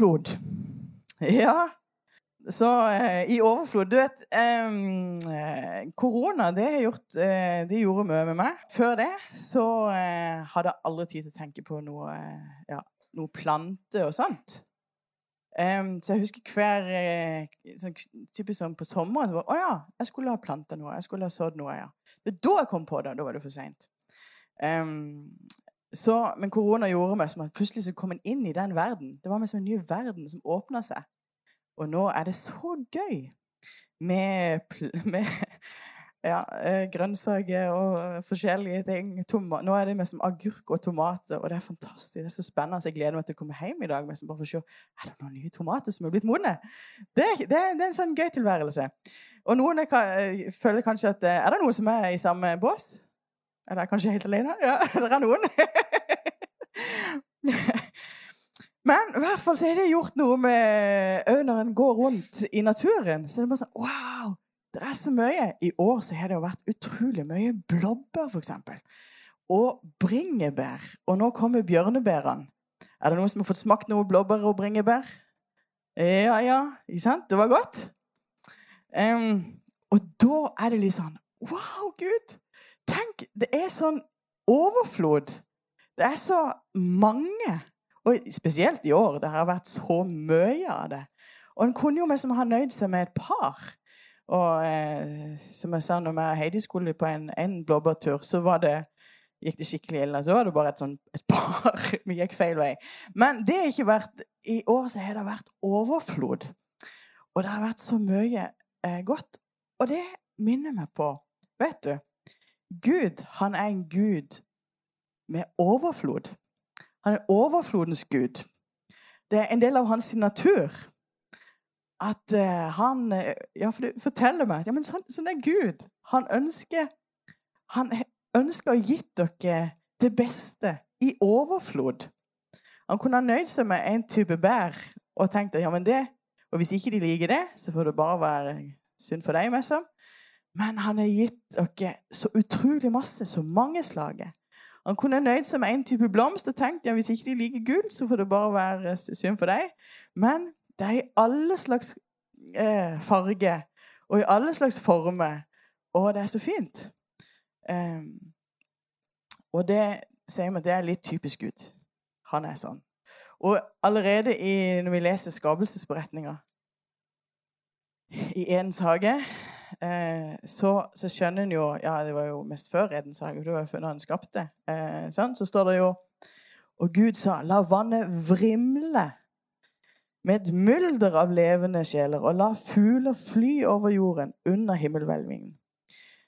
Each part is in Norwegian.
overflod. Ja. Så eh, i overflod Du vet, eh, korona det, har gjort, eh, det gjorde mye med meg. Før det så eh, hadde jeg aldri tid til å tenke på noe, eh, ja, noe plante og sånt. Så jeg husker hver eh, sånn, typisk sånn på sommeren så var, Å ja, jeg skulle ha planta noe. Jeg skulle ha sådd noe. ja. Det var da jeg kom på det. Da var det for seint. Um, så, men korona gjorde meg som at plutselig så kom en inn i den verden. Det var som en ny verden som åpna seg. Og nå er det så gøy med, med ja, eh, grønnsaker og forskjellige ting. Toma nå er det med som agurk og tomater, og det er fantastisk. Det er så spennende. Jeg gleder meg til å komme hjem i dag med bare for å se er det noen nye tomater som er blitt modne. Det, det, det, er en sånn gøy tilværelse. Og noen er, eh, føler kanskje at eh, Er det noen som er i samme bås? Er det kanskje helt alene? Ja, det er noen. Men i hvert fall så er det gjort noe med òg går rundt i naturen. Så det er bare sånn Wow! Det er så mye. I år så har det jo vært utrolig mye blåbær, f.eks. Og bringebær. Og nå kommer bjørnebærene. Er det noen som har fått smakt noe blåbær og bringebær? Ja, ja. Ikke sant? Det var godt. Um, og da er det litt sånn Wow, Gud! Tenk, det er sånn overflod. Det er så mange. Og spesielt i år. Det har vært så mye av det. Og en kunne jo liksom ha nøyd seg med et par. Og eh, som jeg sa, når vi Heidi skulle på en, en blåbærtur, så var det gikk det skikkelig ille. Så var det bare et, sånn, et par. Vi gikk feil vei. Men det har ikke vært I år så har det vært overflod. Og det har vært så mye eh, godt. Og det minner meg på Vet du Gud, han er en gud med overflod. Han er overflodens gud. Det er en del av hans natur. At uh, han uh, Ja, for det forteller meg ja, men sånn, sånn, er Gud. Han ønsker Han ønsker å gi dere det beste i overflod. Han kunne ha nøyd seg med en type bær og tenkt at ja, men det Og hvis ikke de liker det, så får det bare være synd for deg, liksom. Men han har gitt dere så utrolig masse, så mange slager. Han kunne nøyd seg med én type blomst og tenkt ja, hvis ikke de liker gull, så får det bare være synd for deg. Men det er i alle slags eh, farger og i alle slags former. Og det er så fint. Um, og det sier vi at det er litt typisk Gud. Han er sånn. Og allerede i, når vi leser skapelsesberetninga i Edens hage eh, så, så, skjønner en jo Ja, det var jo mest før Edens hage, det var før han skapte. Eh, sånn, så står det jo Og Gud sa, la vannet vrimle med et mylder av levende sjeler, og la fugler fly over jorden under himmelhvelvingen.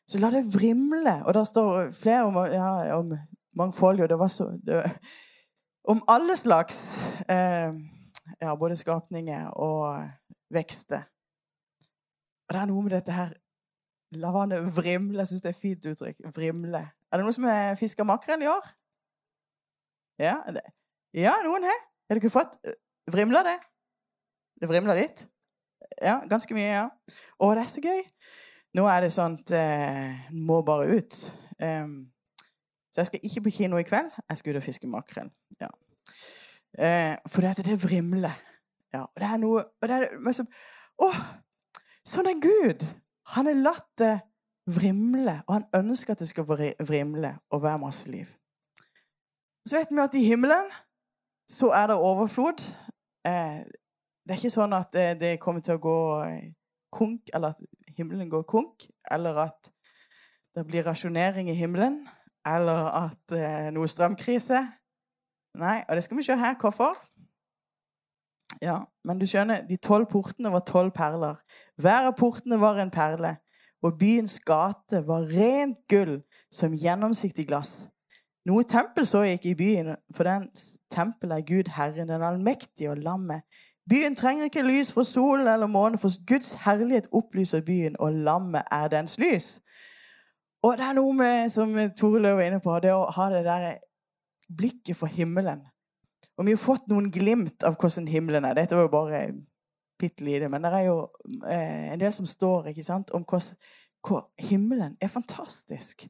Så la det vrimle. Og der står flere om, ja, om mangfoldig, og det var så det, Om alle slags eh, ja, både skapninger og vekster. Og det er noe med dette her La vannet vrimle. Jeg syns det er et fint uttrykk. Vrimle. Er det noen som har fiska makrell i år? Ja, ja noen har. Har dere fått eh, Vrimla det? Det vrimler litt? Ja, ganske mye, ja. Å, det er så gøy. Nå er det at eh, må bare ut. Um, så jeg skal ikke på kino i kveld. Jeg skal ut og fiske makrell. Ja. Eh, for det, det vrimler. Ja, og det er noe og det er, men så, Å! Sånn er Gud. Han har latt det vrimle, og han ønsker at det skal vrimle og være masse liv. Så vet vi at i himmelen så er det overflod. Eh, det er ikke sånn at eh, det kommer til å gå eh, konk, eller at himmelen går konk, eller at det blir rasjonering i himmelen, eller at noe strømkrise. Nei, og det skal vi se her hvorfor. Ja, Men du skjønner, de tolv portene var tolv perler. Hver av portene var en perle. Og byens gate var rent gull som gjennomsiktig glass. Noe tempel så jeg ikke i byen, for den tempel er Gud Herren, den allmektige og lammet. Byen trenger ikke lys fra solen eller månen, for Guds herlighet opplyser byen, og lammet er dens lys. Og det er noe med, som Tore Løv var inne på, det å ha det der blikket for himmelen. Og vi har fått noen glimt av hvordan himmelen er. Dette var jo bare bitte lite. Men det er jo eh, en del som står ikke sant, om hvordan, hvor himmelen er fantastisk.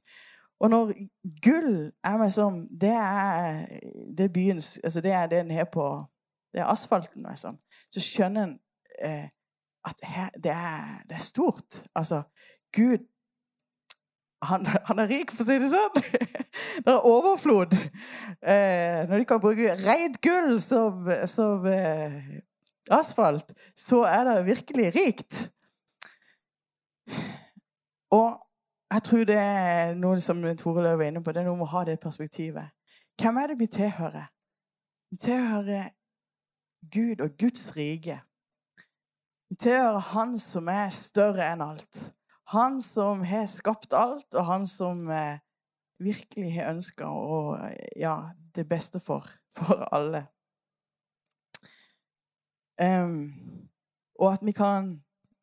Og når gull er med som Det er det byens Altså det er det en har på det er asfalten, liksom, så skjønner en eh, at her, det, er, det er stort. Altså, Gud han, han, er rik, for å si det sånn. Det er overflod. Eh, når de kan bruke reint gull som, som eh, asfalt, så er det virkelig rikt. Og jeg tror det er noe som Tore Løv var inne på. Det er noe med å ha det perspektivet. Hvem er det vi tilhører? Vi tilhører Gud og Guds rike. Vi tilhører Han som er større enn alt. Han som har skapt alt, og han som eh, virkelig har ønska ja, det beste for, for alle. Um, og at vi kan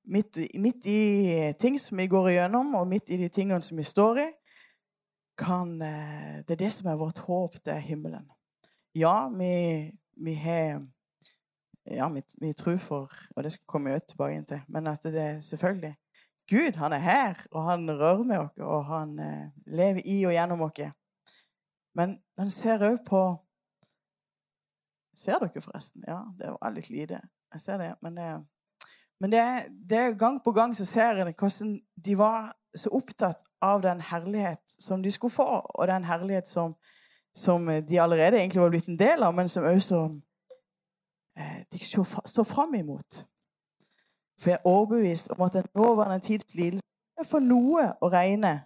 midt, midt, i ting som vi går igjennom, og midt i de tingene som vi står i, kan eh, Det er det som er vårt håp, det er himmelen. Ja, vi, vi har Ja, vi, vi, tror for Og det skal komme tilbake til. Men at det er selvfølgelig Gud, han er her, og han rører med oss, og han eh, lever i og gjennom oss. Men han ser òg på Ser dere, forresten? Ja, det var litt lite. Jeg ser det. Men det men det, det, gang på gang så ser jeg hvordan de var så opptatt av den herlighet som de skulle få, og den herlighet som, som de allerede egentlig var blitt en del av, men som også eh, de så, så fram imot. For jeg er overbevist om at den nåværende tids lidelse er for noe å regne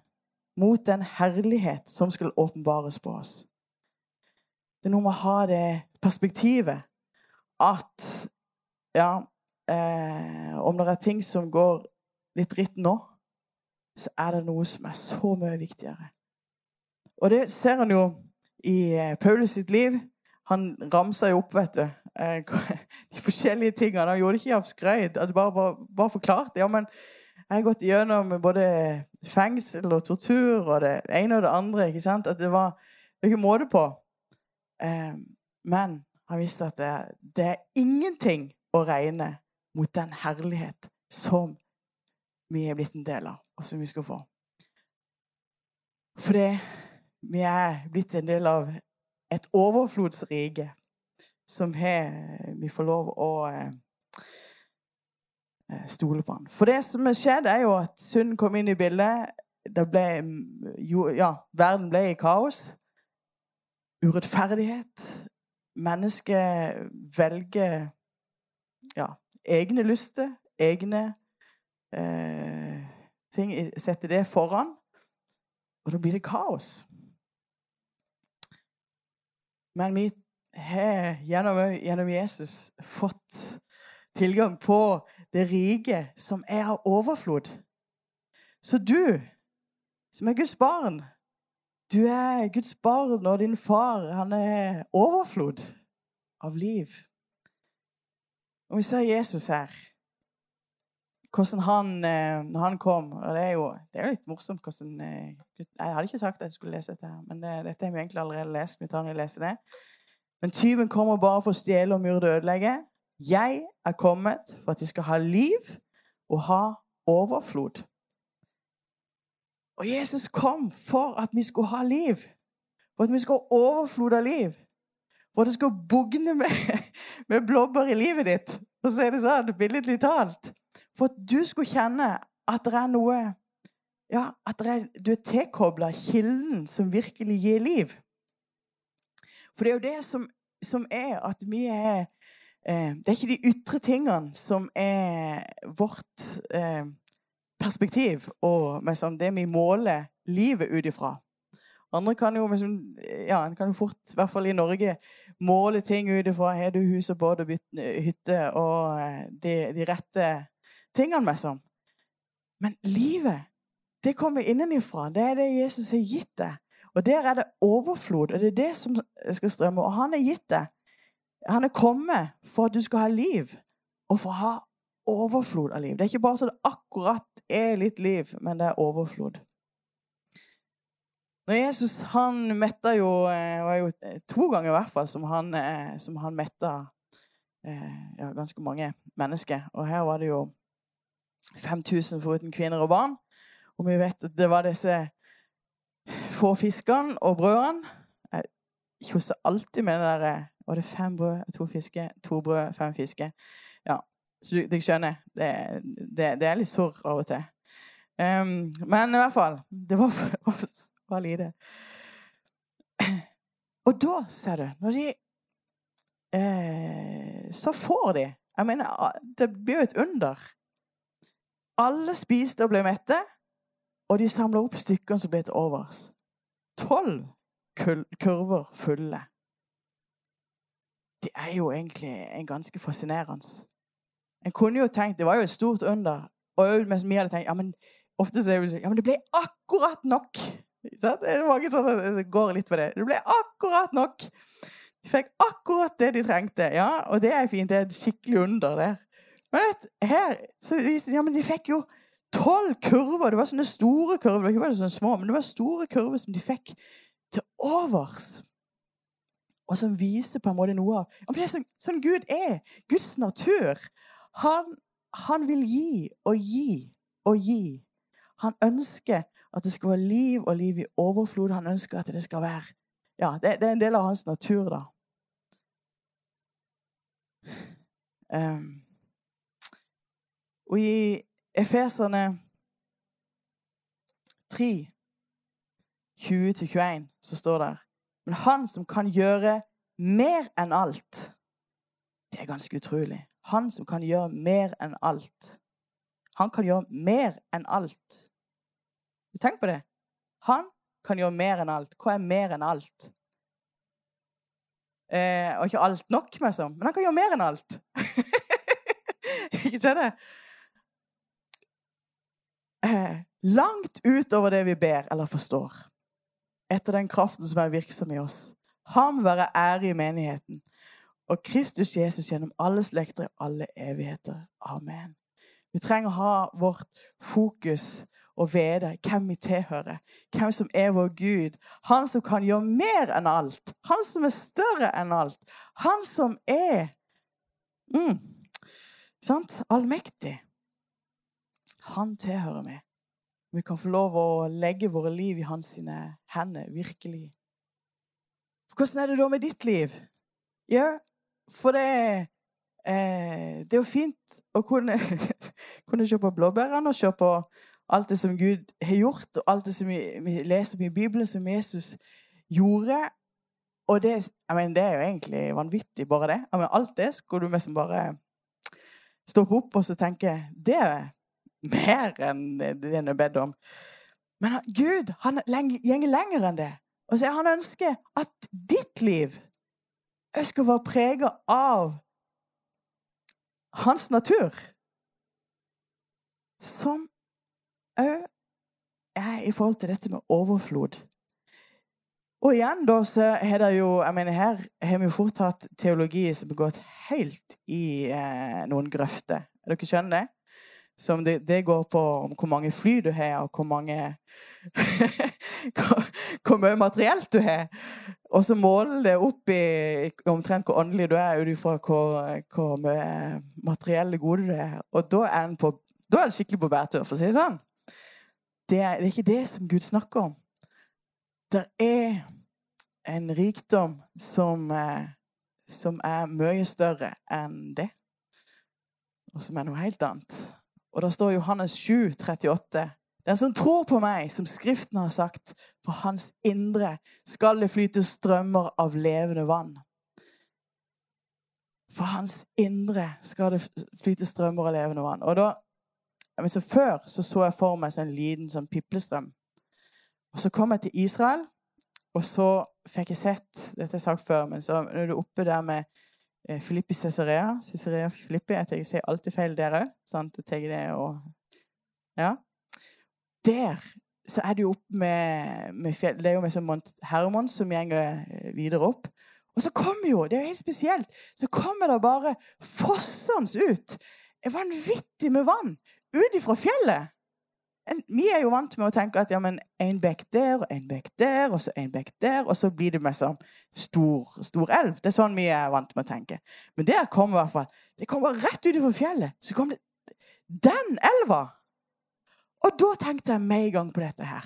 mot den herlighet som skulle åpenbares på oss. Det er noe med å ha det perspektivet at ja, eh, om det er ting som går litt dritt nå, så er det noe som er så mye viktigere. Og det ser han jo i eh, Paulus sitt liv. Han ramser jo opp, vet du, de forskjellige tingene. Han gjorde det ikke av skrøyd. Han bare, bare, bare forklarte. Ja, men jeg har gått gjennom både fengsel og tortur og det ene og det andre. ikke sant? At det var ikke måte på. Eh, men han visste at det, det er ingenting å regne mot den herlighet som vi er blitt en del av, og som vi skal få. Fordi vi er blitt en del av et overflodsrike som har, vi får lov å eh, eh, stole på han. For det som har skjedd, er jo at Sund kom inn i bildet. Det ble, jo, ja, verden ble i kaos. Urettferdighet. Mennesket velger ja, egne lyster, egne eh, ting. Setter det foran. Og da blir det kaos. Men vi har gjennom, gjennom Jesus fått tilgang på det rike som er av overflod. Så du, som er Guds barn Du er Guds barn, og din far han er overflod av liv. Og vi ser Jesus her. Hvordan han, eh, når han kom og Det er jo, det er litt morsomt hvordan eh, Jeg hadde ikke sagt at jeg skulle lese dette, her, men det, dette har vi egentlig allerede lest. Vi tar jeg leser det. Men tyven kommer bare for å stjele og myrde og ødelegge. Jeg er kommet for at de skal ha liv og ha overflod. Og Jesus kom for at vi skulle ha liv. For at vi skulle ha overflod av liv. For at det skal bugne med, med blobber i livet ditt. For så si det sånn, billedlig talt. For at du skulle kjenne at det er noe Ja, at er, du er tilkobla kilden som virkelig gir liv. For det er jo det som, som er at vi er eh, Det er ikke de ytre tingene som er vårt eh, perspektiv og liksom, det vi måler livet ut ifra. Andre kan jo, liksom, ja, kan jo fort, i hvert fall i Norge, måle ting ut ifra har du hus og båt og hytte og eh, de, de rette tingene, liksom. Men livet, det kommer innenifra. Det er det Jesus har gitt deg. Og der er det overflod, og det er det som skal strømme. Og han er gitt det. Han er kommet for at du skal ha liv, og for å ha overflod av liv. Det er ikke bare så det akkurat er litt liv, men det er overflod. Når Jesus han metta jo Det eh, var jo eh, to ganger i hvert fall som han, eh, som han metta ja, ganske mange mennesker. Og her var det jo 5000 foruten kvinner og barn. Og vi vet at det var disse få fiskene og brødene. Jeg kjosser alltid med det der Var det fem brød, to fiske, To brød, fem fiske? Ja, så du, du skjønner. Det, det, det, er litt sorr av og til. Um, men i hvert fall Det var, for, var lite. Og da, ser du, når de eh, Så får de Jeg mener, det blir jo et under. Alle spiste og ble mette, og de samla opp stykkene som ble til overs. Tolv kurver fulle. Det er jo egentlig en ganske fascinerende. En kunne jo tenkt, Det var jo et stort under. Og mens vi hadde tenkt ja, men ofte så er det sånn Ja, men det ble akkurat nok. Det er mange som går litt for det. Det ble akkurat nok. De fikk akkurat det de trengte. Ja, og det er fint. Det er et skikkelig under der. Men vet, her så viste de ja, men de fikk jo tolv kurver. Det var sånne store kurver. Det var ikke sånne små, men det var store kurver som de fikk til overs. Og som viste på en måte noe av Det er sånn, sånn Gud er. Guds natur. Han, han vil gi og gi og gi. Han ønsker at det skal være liv og liv i overflod. Han ønsker at det skal være Ja, det, det er en del av hans natur, da. Um, og i Efeserne 3, 20-21, så står det Men han som kan gjøre mer enn alt Det er ganske utrolig. Han som kan gjøre mer enn alt. Han kan gjøre mer enn alt. Tenk på det. Han kan gjøre mer enn alt. Hva er mer enn alt? Eh, og ikke alt nok, liksom. Men han kan gjøre mer enn alt. ikke skjønner? Eh, langt utover det vi ber eller forstår. Etter den kraften som er virksom i oss. Han være ære i menigheten. Og Kristus Jesus gjennom alle slekter i alle evigheter. Amen. Vi trenger å ha vårt fokus og vite hvem vi tilhører, hvem som er vår Gud. Han som kan gjøre mer enn alt. Han som er større enn alt. Han som er mm, sant? allmektig. Han tilhører vi. Vi kan få lov å legge våre liv i hans hender, virkelig. For hvordan er det da med ditt liv? Ja, for det eh, Det er jo fint å kunne, kunne se på blåbærene og se på alt det som Gud har gjort, og alt det som vi, vi leser om i Bibelen, som Jesus gjorde. Og det, mener, det er jo egentlig vanvittig, bare det. Mener, alt det skulle du liksom bare stoppe opp og så tenke Det er mer enn det en er bedt om. Men Gud han går lenger enn det. Og så Han ønsker at ditt liv skal være preget av hans natur. Som òg er i forhold til dette med overflod. Og igjen da, så har det jo jeg mener Her har vi jo fort hatt teologi som har gått helt i eh, noen grøfter. Er dere skjønner det? Som det, det, går på hvor mange fly du har, og hvor mange hvor, hvor, mye materielt du har. Og så måler det opp i omtrent hvor åndelig du er, ut ifra hvor, hvor mye materielle gode du har. Og da er, på, da er det skikkelig på bærtur, for å si det sånn det er, det er ikke det som Gud snakker om. Det er en rikdom som, eh, som er mye større enn det, og som er noe helt annet. Og da står Johannes 7, 38. Den som tror på meg, som Skriften har sagt, for hans indre skal det flyte strømmer av levende vann. For hans indre skal det flyte strømmer av levende vann. Og da så Før så, så jeg for meg en sånn liten sånn piplestrøm. Og Så kom jeg til Israel, og så fikk jeg sett Dette har jeg sagt før, men så når du er oppe der med Filippi Cesarea Cesarea Filippi, Jeg, jeg sier alltid feil der òg. Ja. Der så er det jo opp med, med fjell Det er jo med sånn Mont Hermon som går eh, videre opp. Og så kommer jo, det er jo helt spesielt, så kommer det bare fossende ut vanvittig med vann ut ifra fjellet. Vi er jo vant med å tenke at ja, men en bekk der og en bekk der, og så en bekk der, og så blir det mer som stor, stor elv. Det er sånn vi er vant med å tenke. Men der kom i hvert fall Det kommer rett ut ifra fjellet. Så kom det den elva! Og da tenkte jeg med en gang på dette her.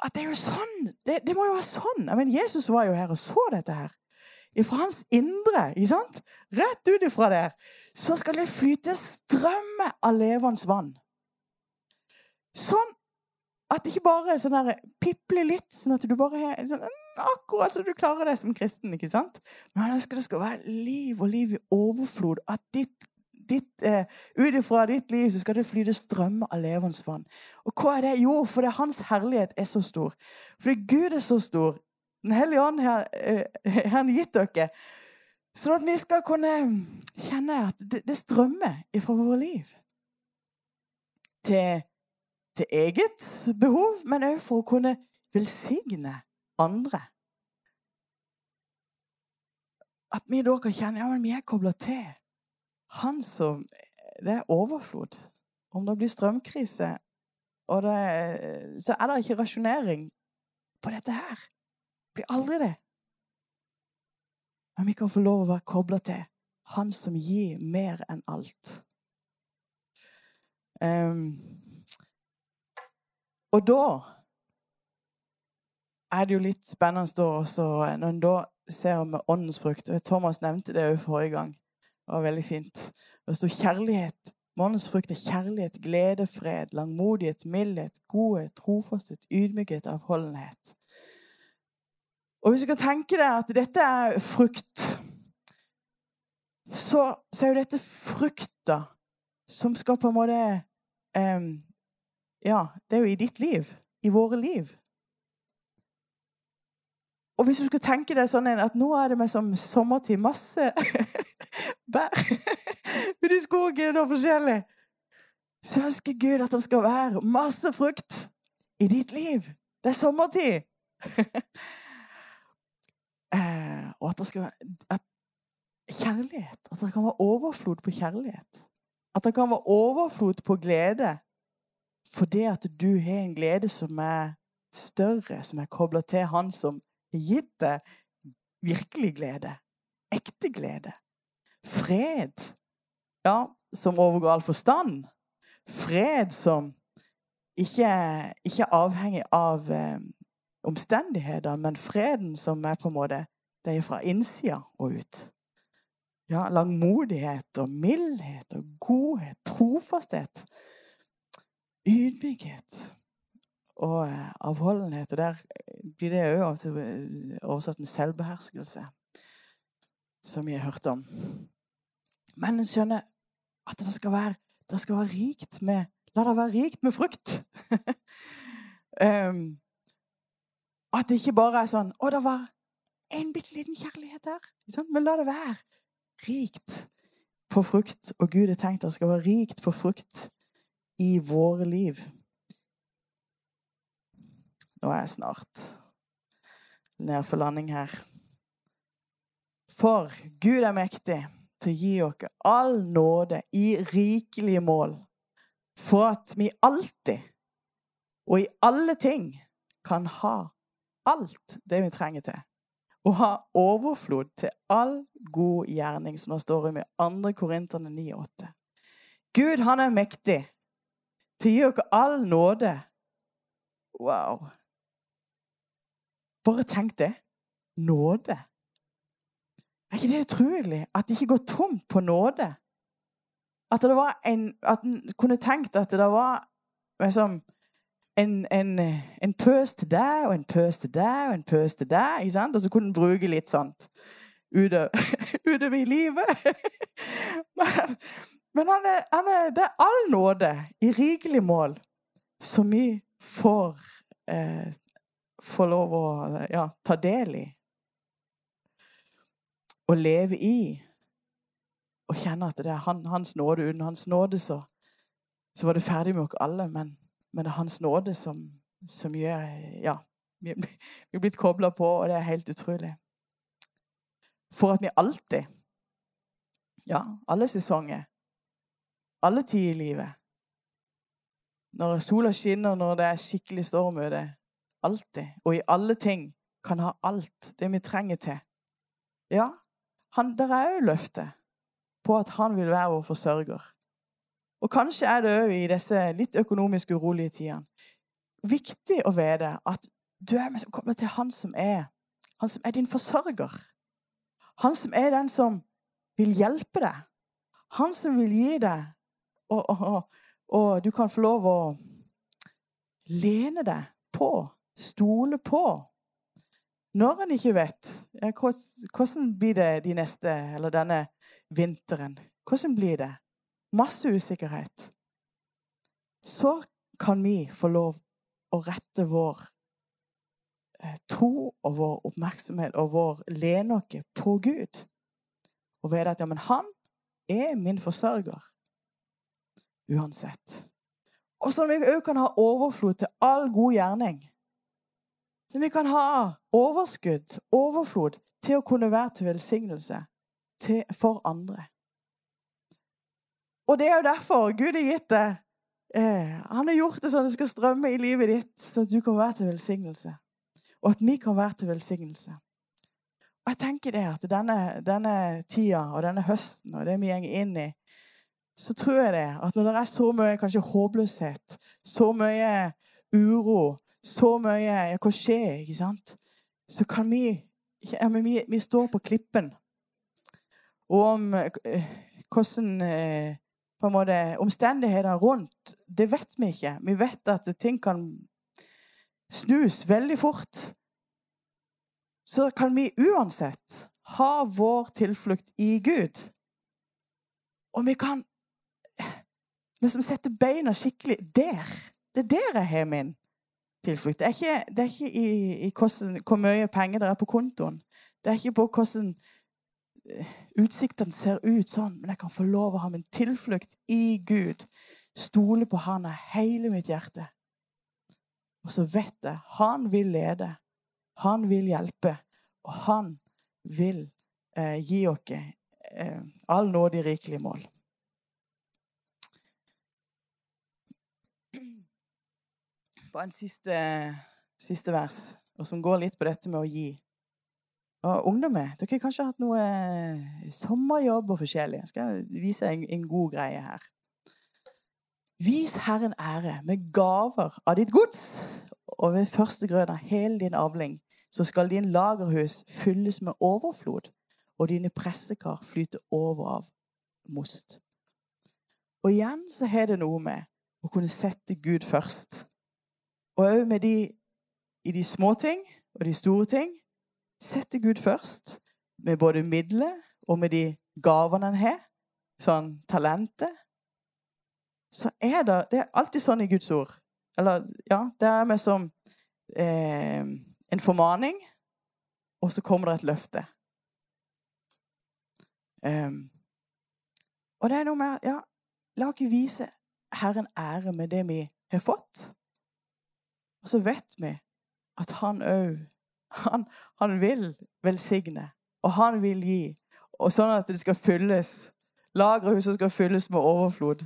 At det er jo sånn. Det, det må jo være sånn. Jeg Jesus var jo her og så dette her. Fra hans indre, ikke sant? rett ut ifra der, så skal det flyte strømmer av levende vann. Sånn at det ikke bare sånn der, pipler litt, sånn at du bare er sånn, mm, akkurat så du klarer det som kristen. ikke sant? Men han ønsker det skal være liv og liv i overflod. At ditt, ditt, eh, ut ifra ditt liv så skal det flyte strømmer av levende vann. Og hva er det? Jo, fordi hans herlighet er så stor. Fordi Gud er så stor. Den hellige ånd har eh, han gitt dere. Sånn at vi skal kunne kjenne at det, det strømmer ifra våre liv. Til til eget behov, men òg for å kunne velsigne andre. At vi da kan kjenne ja, men vi er kobla til Han som Det er overflod. Om det blir strømkrise, det, så er det ikke rasjonering på dette her. Det blir aldri det. Men vi kan få lov å være kobla til Han som gir mer enn alt. Um, og da er det jo litt spennende da også, når en da ser med åndens frukt. Thomas nevnte det jo forrige gang. Det var veldig fint. Det sto kjærlighet. Åndens frukt er kjærlighet, glede, fred, langmodighet, mildhet, godhet, trofasthet, ydmykhet, avholdenhet. Og hvis du kan tenke deg at dette er frukt, så, så er jo dette frukta som skal på en måte um, ja, det er jo i ditt liv. I våre liv. Og hvis du skulle tenke deg sånn at nå er det meg som sommertid, masse bær ute i skogen og forskjellig, så ønsker Gud at det skal være masse frukt i ditt liv. Det er sommertid. eh, og at det skal være at kjærlighet. At det kan være overflod på kjærlighet. At det kan være overflod på glede. Fordi at du har en glede som er større, som er kobla til Han som har gitt deg virkelig glede. Ekte glede. Fred. Ja, som overgår all forstand. Fred som ikke, ikke er avhengig av eh, omstendigheter, men freden som er på en måte det er fra innsida og ut. Ja, langmodighet og mildhet og godhet, trofasthet ydmykhet og eh, avholdenhet. Og der blir det òg oversatt med selvbeherskelse, som vi har hørt om. Men en skjønner at det skal være, det skal være rikt med La det være rikt med frukt. um, at det ikke bare er sånn Å, det var en bitte liten kjærlighet her. Men la det være rikt på frukt. Og Gud har tenkt at det skal være rikt på frukt i våre liv. Nå er jeg snart ned for landing her. For Gud er mektig til å gi oss all nåde i rikelige mål, for at vi alltid og i alle ting kan ha alt det vi trenger til. Og ha overflod til all god gjerning, som det står i med 2. Korinterne 9,8. Gud, han er mektig til å gi dere all nåde. Wow. Bare tenk det. Nåde. Er ikke det utrolig? At det ikke går tomt på nåde? At, det var en, at en kunne tenkt at det var liksom, en, en, en, pøs til deg og en pøs til deg og en pøs til deg. ikke sant? Og så kunne en bruke litt sånt utover i livet. Men, men han er, han er, det er all nåde i rikelig mål som vi får, eh, får lov å ja, ta del i. Og leve i. Og kjenne at det er han, hans nåde. Uten hans nåde så, så, var det ferdig med oss alle. Men, men, det er hans nåde som, som gjør Ja, vi, vi er blitt kobla på, og det er helt utrolig. For at vi alltid, ja, alle sesonger alle tider i livet. Når sola skinner, når det er skikkelig storm ute. Alltid. Og i alle ting kan ha alt det vi trenger til. Ja, han, der er òg løftet på at han vil være vår forsørger. Og kanskje er det òg i disse litt økonomisk urolige tidene viktig å vite at du er kobla til han som er han som er din forsørger. Han som er den som vil hjelpe deg. Han som vil gi deg og, og, og, du kan få lov å lene deg på, stole på. Når en ikke vet hvordan blir det de neste, eller denne vinteren. Hvordan blir det? Masse usikkerhet. Så kan vi få lov å rette vår eh, tro og vår oppmerksomhet og vår lene oss på Gud. Og vite at ja, men han er min forsørger. Uansett. Og så vi òg kan ha overflod til all god gjerning. Så vi kan ha overskudd, overflod, til å kunne være til velsignelse til, for andre. Og det er jo derfor Gud har gitt det. Eh, han har gjort det sånn at det skal strømme i livet ditt, sånn at du kan være til velsignelse. Og at vi kan være til velsignelse. Og jeg tenker det at denne, denne tida og denne høsten og det vi går inn i, så tror jeg det at når det er så mye kanskje håpløshet, så mye uro, så mye ja, Hva skjer? ikke sant? Så kan vi ja, vi, vi står på klippen. Og om eh, hvordan eh, på en måte, omstendighetene rundt, det vet vi ikke. Vi vet at ting kan snus veldig fort. Så kan vi uansett ha vår tilflukt i Gud. Og vi kan liksom setter beina skikkelig der. Det er der jeg har min tilflukt. Det er ikke, det er ikke i, i hvordan, hvor mye penger det er på kontoen. Det er ikke på hvordan eh, utsiktene ser ut sånn, men jeg kan få lov å ha min tilflukt i Gud. Stole på Han av hele mitt hjerte. Og så vet jeg han vil lede. Han vil hjelpe. Og han vil eh, gi oss eh, all nådig rikelig mål. Bare en siste, siste vers, og som går litt på dette med å gi. Og ungdommer, dere har kanskje hatt noe eh, sommerjobb og forskjellig. Jeg skal vise en, en god greie her. Vis Herren ære med gaver av ditt gods, og ved første grønn av hele din avling, så skal din lagerhus fylles med overflod, og dine pressekar flyte over av most. Og igjen så har det noe med å kunne sette Gud først. Og òg med de i de små ting og de store ting. Sette Gud først med både midler og med de gavene han har, sånn talentet. Så er det Det er alltid sånn i Guds ord. Eller ja, det er med som eh, en formaning, og så kommer det et løfte. Um, og det er noe med Ja, la oss vise Herren ære med det vi har fått. Og så vet vi at han òg han, han, vil velsigne, og han vil gi. Og sånn at det skal fylles. Lagerhuset skal fylles med overflod.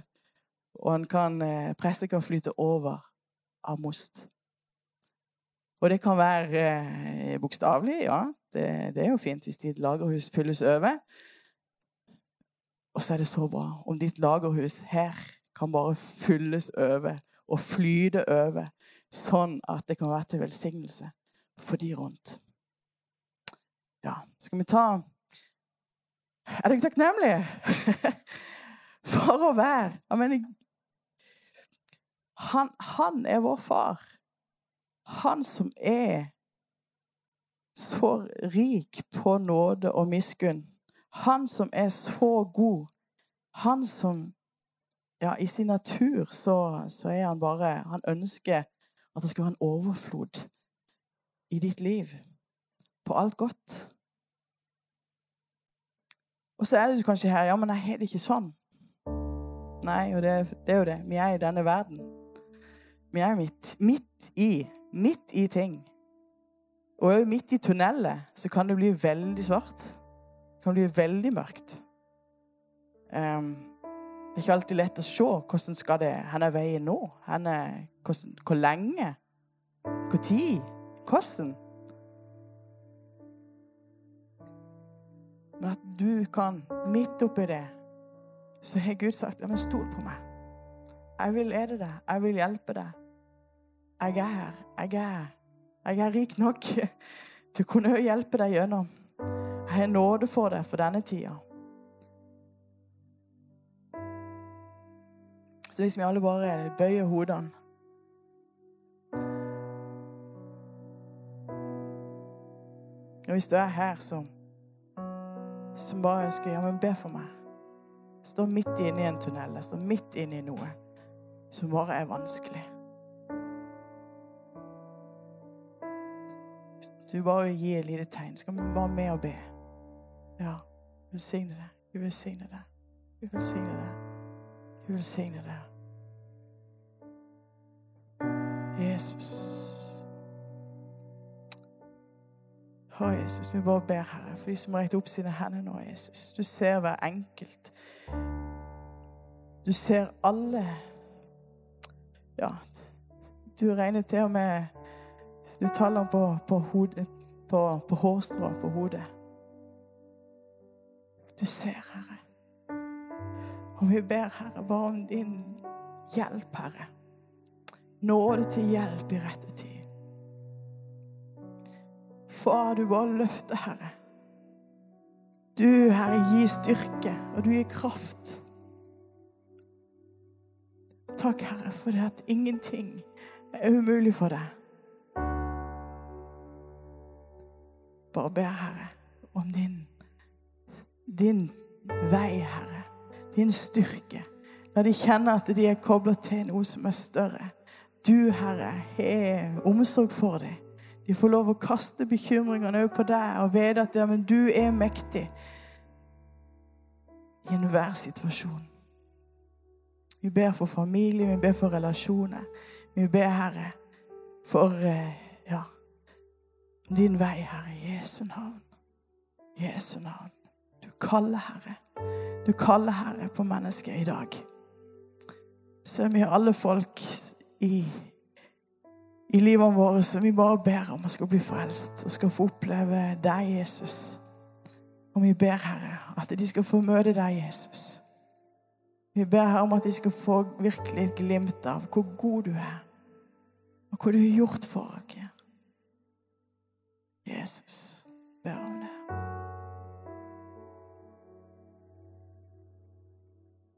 Og kan, eh, presset kan flyte over av most. Og det kan være eh, bokstavelig, ja. Det, det, er jo fint hvis ditt lagerhus fylles over. Og så er det så bra om ditt lagerhus her kan bare fylles over og flyte over sånn at det kan være til velsignelse for de rundt. Ja, skal vi ta Er dere takknemlige for å være Jeg mener han, han er vår far. Han som er så rik på nåde og miskunn. Han som er så god. Han som ja, I sin natur så, så er han bare Han ønsker at det skal være en overflod i ditt liv på alt godt. Og så er det kanskje her Ja, men jeg har det ikke sånn. Nei, og det, det, er jo det. Vi er i denne verden. Vi er midt, midt i. Midt i ting. Og òg midt i tunnelet så kan det bli veldig svart. Det kan bli veldig mørkt. Um, det er ikke alltid lett å se hvordan skal det, hvor er veien nå. Er, hvordan, hvor lenge? Hvor tid? Hvordan? Men at du kan, midt oppi det, så har Gud sagt ja, men stol på meg. Jeg vil lede deg. Jeg vil hjelpe deg. Jeg er her. Jeg er, jeg er rik nok til å kunne hjelpe deg gjennom. Jeg har nåde for deg for denne tida. Så hvis vi alle bare bøyer hodene Og hvis du er her som, som bare ønsker ja, men be for meg Jeg står midt inne i en tunnel, jeg står midt inne i noe som bare er vanskelig. Hvis du bare vil gi et lite tegn, skal vi bare med og be. Ja, velsigne det. Gud velsigne det. Gud velsigne det. Gud velsigne det. Jesus. Å, Jesus, vi bare ber, Herre, for de som retter opp sine hender nå, Jesus. Du ser hver enkelt. Du ser alle. Ja, du regner til og med Du taler på, på, hodet, på, på hårstrå på hodet. Du ser, Herre. Og vi ber, Herre, bare om din hjelp, Herre. Nåde til hjelp i rette tid. Far, du bare løfter, Herre. Du, Herre, gir styrke, og du gir kraft. Takk, Herre, for det at ingenting er umulig for deg. Bare ber, Herre, om din, din vei, Herre. Din styrke. La de kjenne at de er kobla til noe som er større. Du, Herre, har omsorg for dem. De får lov å kaste bekymringene òg på deg og vite at ja, du er mektig i enhver situasjon. Vi ber for familie, vi ber for relasjoner. Vi ber, Herre, for ja, din vei, Herre, i Jesu navn. Jesu navn. Kaller, Herre. Du kaller, Herre, på mennesker i dag. Så vi har alle folk i i livet vårt som vi bare ber om å skal bli frelst og skal få oppleve deg, Jesus. Og vi ber, Herre, at de skal få møte deg, Jesus. Vi ber Herre om at de skal få virkelig et glimt av hvor god du er, og hva du har gjort for oss. Jesus ber om det.